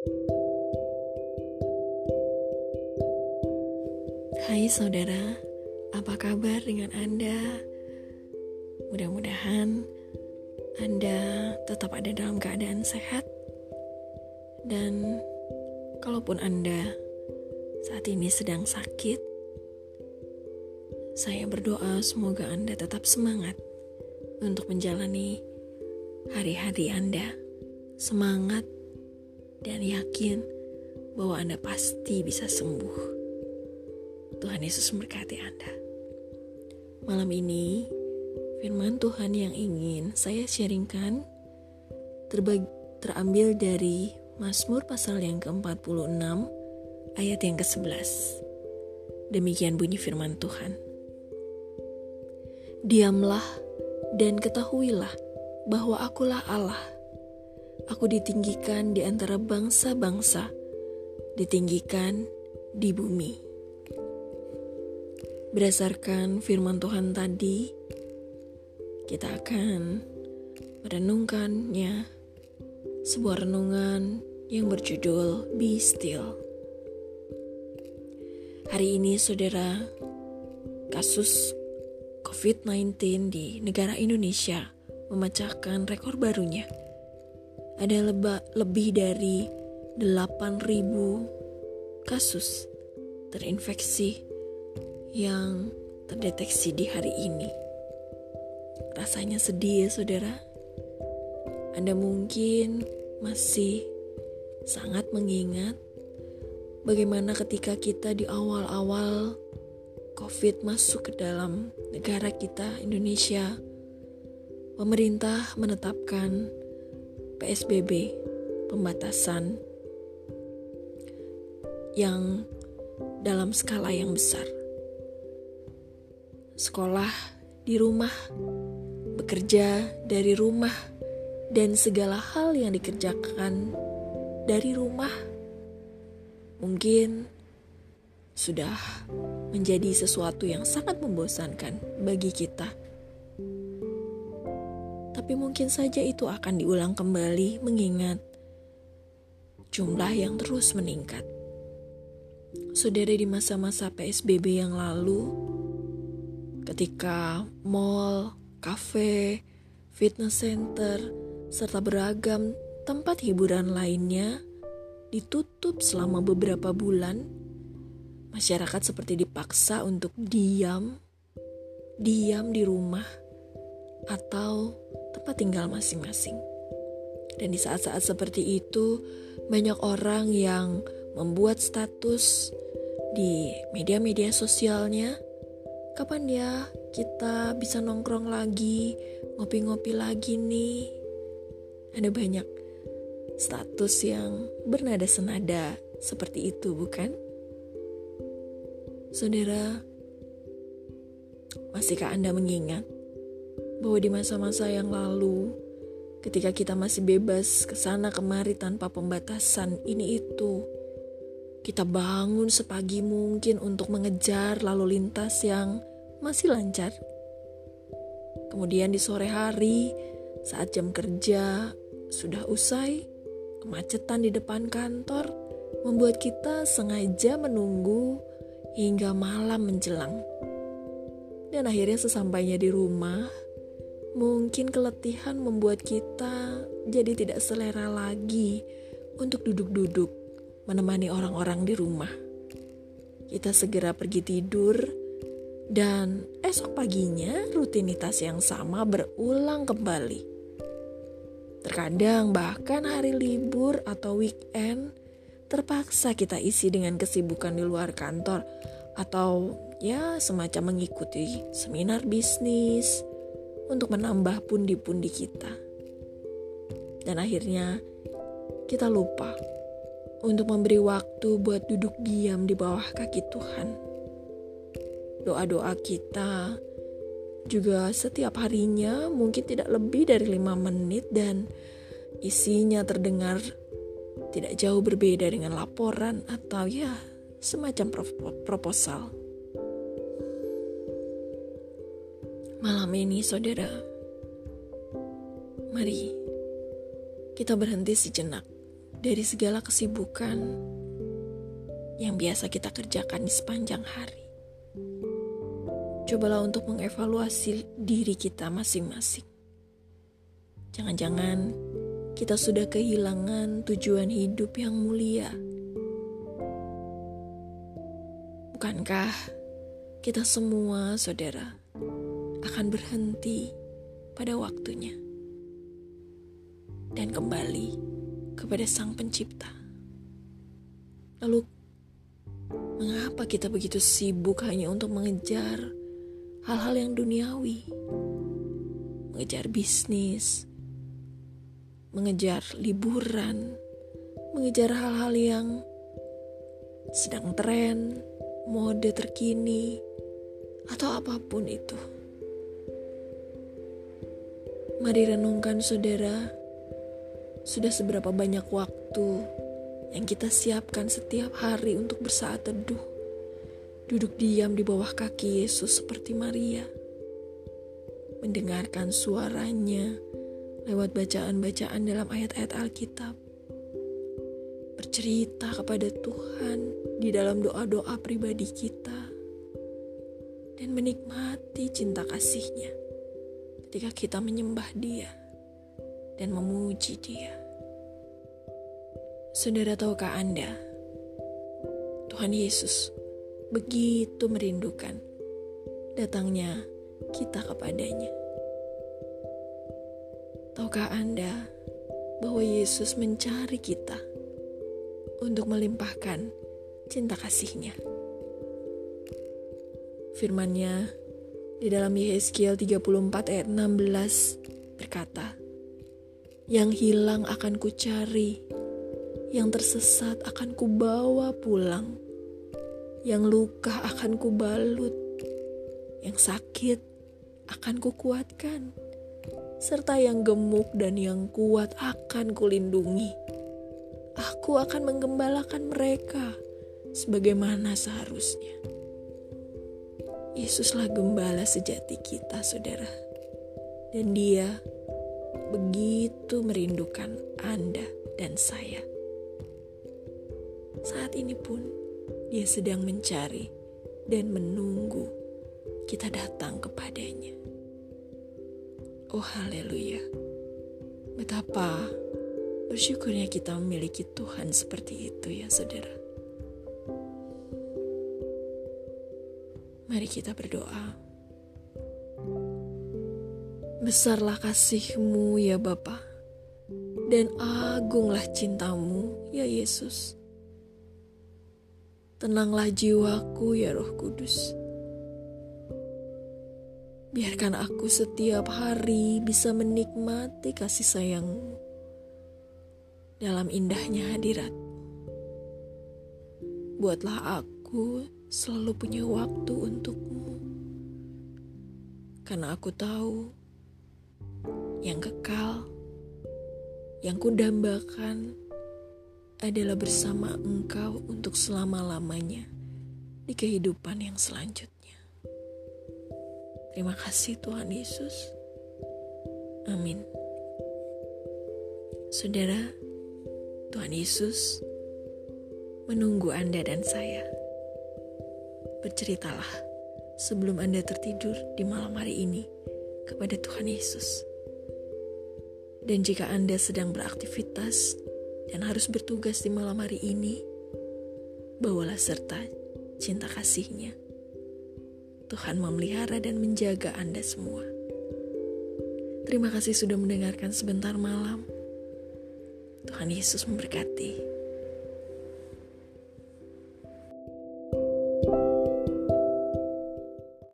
Hai saudara, apa kabar dengan Anda? Mudah-mudahan Anda tetap ada dalam keadaan sehat dan kalaupun Anda saat ini sedang sakit, saya berdoa semoga Anda tetap semangat untuk menjalani hari-hari Anda. Semangat dan yakin bahwa Anda pasti bisa sembuh. Tuhan Yesus memberkati Anda. Malam ini, firman Tuhan yang ingin saya sharingkan terbagi, terambil dari Mazmur pasal yang ke-46 ayat yang ke-11. Demikian bunyi firman Tuhan. Diamlah dan ketahuilah bahwa akulah Allah. Aku ditinggikan di antara bangsa-bangsa, ditinggikan di bumi. Berdasarkan firman Tuhan tadi, kita akan merenungkannya sebuah renungan yang berjudul Be Still. Hari ini saudara, kasus COVID-19 di negara Indonesia memecahkan rekor barunya. Ada leba, lebih dari 8.000 kasus terinfeksi yang terdeteksi di hari ini. Rasanya sedih ya saudara. Anda mungkin masih sangat mengingat bagaimana ketika kita di awal-awal COVID masuk ke dalam negara kita Indonesia, pemerintah menetapkan PSBB, pembatasan yang dalam skala yang besar sekolah di rumah, bekerja dari rumah, dan segala hal yang dikerjakan dari rumah mungkin sudah menjadi sesuatu yang sangat membosankan bagi kita. Tapi mungkin saja itu akan diulang kembali mengingat jumlah yang terus meningkat. Saudara di masa-masa PSBB yang lalu, ketika mall, kafe, fitness center, serta beragam tempat hiburan lainnya ditutup selama beberapa bulan, masyarakat seperti dipaksa untuk diam, diam di rumah, atau tempat tinggal masing-masing. Dan di saat-saat seperti itu, banyak orang yang membuat status di media-media sosialnya kapan ya kita bisa nongkrong lagi, ngopi-ngopi lagi nih. Ada banyak status yang bernada senada seperti itu, bukan? Saudara, masihkah Anda mengingat bahwa di masa-masa yang lalu, ketika kita masih bebas ke sana kemari tanpa pembatasan ini itu, kita bangun sepagi mungkin untuk mengejar lalu lintas yang masih lancar. Kemudian di sore hari, saat jam kerja sudah usai, kemacetan di depan kantor membuat kita sengaja menunggu hingga malam menjelang. Dan akhirnya sesampainya di rumah, mungkin keletihan membuat kita jadi tidak selera lagi untuk duduk-duduk menemani orang-orang di rumah. Kita segera pergi tidur, dan esok paginya rutinitas yang sama berulang kembali. Terkadang, bahkan hari libur atau weekend terpaksa kita isi dengan kesibukan di luar kantor, atau ya, semacam mengikuti seminar bisnis untuk menambah pundi-pundi kita, dan akhirnya kita lupa untuk memberi waktu buat duduk diam di bawah kaki Tuhan. Doa-doa kita juga setiap harinya mungkin tidak lebih dari lima menit dan isinya terdengar tidak jauh berbeda dengan laporan atau ya semacam proposal. Malam ini saudara, mari kita berhenti sejenak dari segala kesibukan yang biasa kita kerjakan di sepanjang hari. Cobalah untuk mengevaluasi diri kita masing-masing. Jangan-jangan kita sudah kehilangan tujuan hidup yang mulia. Bukankah kita semua, saudara, akan berhenti pada waktunya dan kembali kepada Sang Pencipta? Lalu, mengapa kita begitu sibuk hanya untuk mengejar hal-hal yang duniawi, mengejar bisnis, mengejar liburan, mengejar hal-hal yang sedang tren, mode terkini, atau apa pun itu. Mari renungkan saudara, sudah seberapa banyak waktu yang kita siapkan setiap hari untuk bersaat teduh, duduk diam di bawah kaki Yesus seperti Maria, mendengarkan suaranya lewat bacaan-bacaan dalam ayat-ayat Alkitab, bercerita kepada Tuhan di dalam doa-doa pribadi kita, dan menikmati cinta kasihnya ketika kita menyembah Dia dan memuji Dia. Saudara, tahukah Anda, Tuhan Yesus begitu merindukan datangnya kita kepadanya. Tahukah Anda bahwa Yesus mencari kita untuk melimpahkan cinta kasihnya? Firman-Nya di dalam Yehezkiel 34 ayat 16 berkata, Yang hilang akan kucari, yang tersesat akan kubawa pulang, yang luka akan kubalut, yang sakit akan kukuatkan, serta yang gemuk dan yang kuat akan kulindungi. Aku akan menggembalakan mereka sebagaimana seharusnya. Yesuslah gembala sejati kita, saudara. Dan dia begitu merindukan Anda dan saya. Saat ini pun dia sedang mencari dan menunggu kita datang kepadanya. Oh haleluya. Betapa bersyukurnya kita memiliki Tuhan seperti itu ya saudara. Mari kita berdoa. Besarlah kasihmu ya Bapa, dan agunglah cintamu ya Yesus. Tenanglah jiwaku ya Roh Kudus. Biarkan aku setiap hari bisa menikmati kasih sayangmu dalam indahnya hadirat. Buatlah aku selalu punya waktu untukmu. Karena aku tahu yang kekal, yang kudambakan adalah bersama engkau untuk selama-lamanya di kehidupan yang selanjutnya. Terima kasih Tuhan Yesus. Amin. Saudara, Tuhan Yesus menunggu Anda dan saya berceritalah sebelum Anda tertidur di malam hari ini kepada Tuhan Yesus. Dan jika Anda sedang beraktivitas dan harus bertugas di malam hari ini, bawalah serta cinta kasihnya. Tuhan memelihara dan menjaga Anda semua. Terima kasih sudah mendengarkan sebentar malam. Tuhan Yesus memberkati.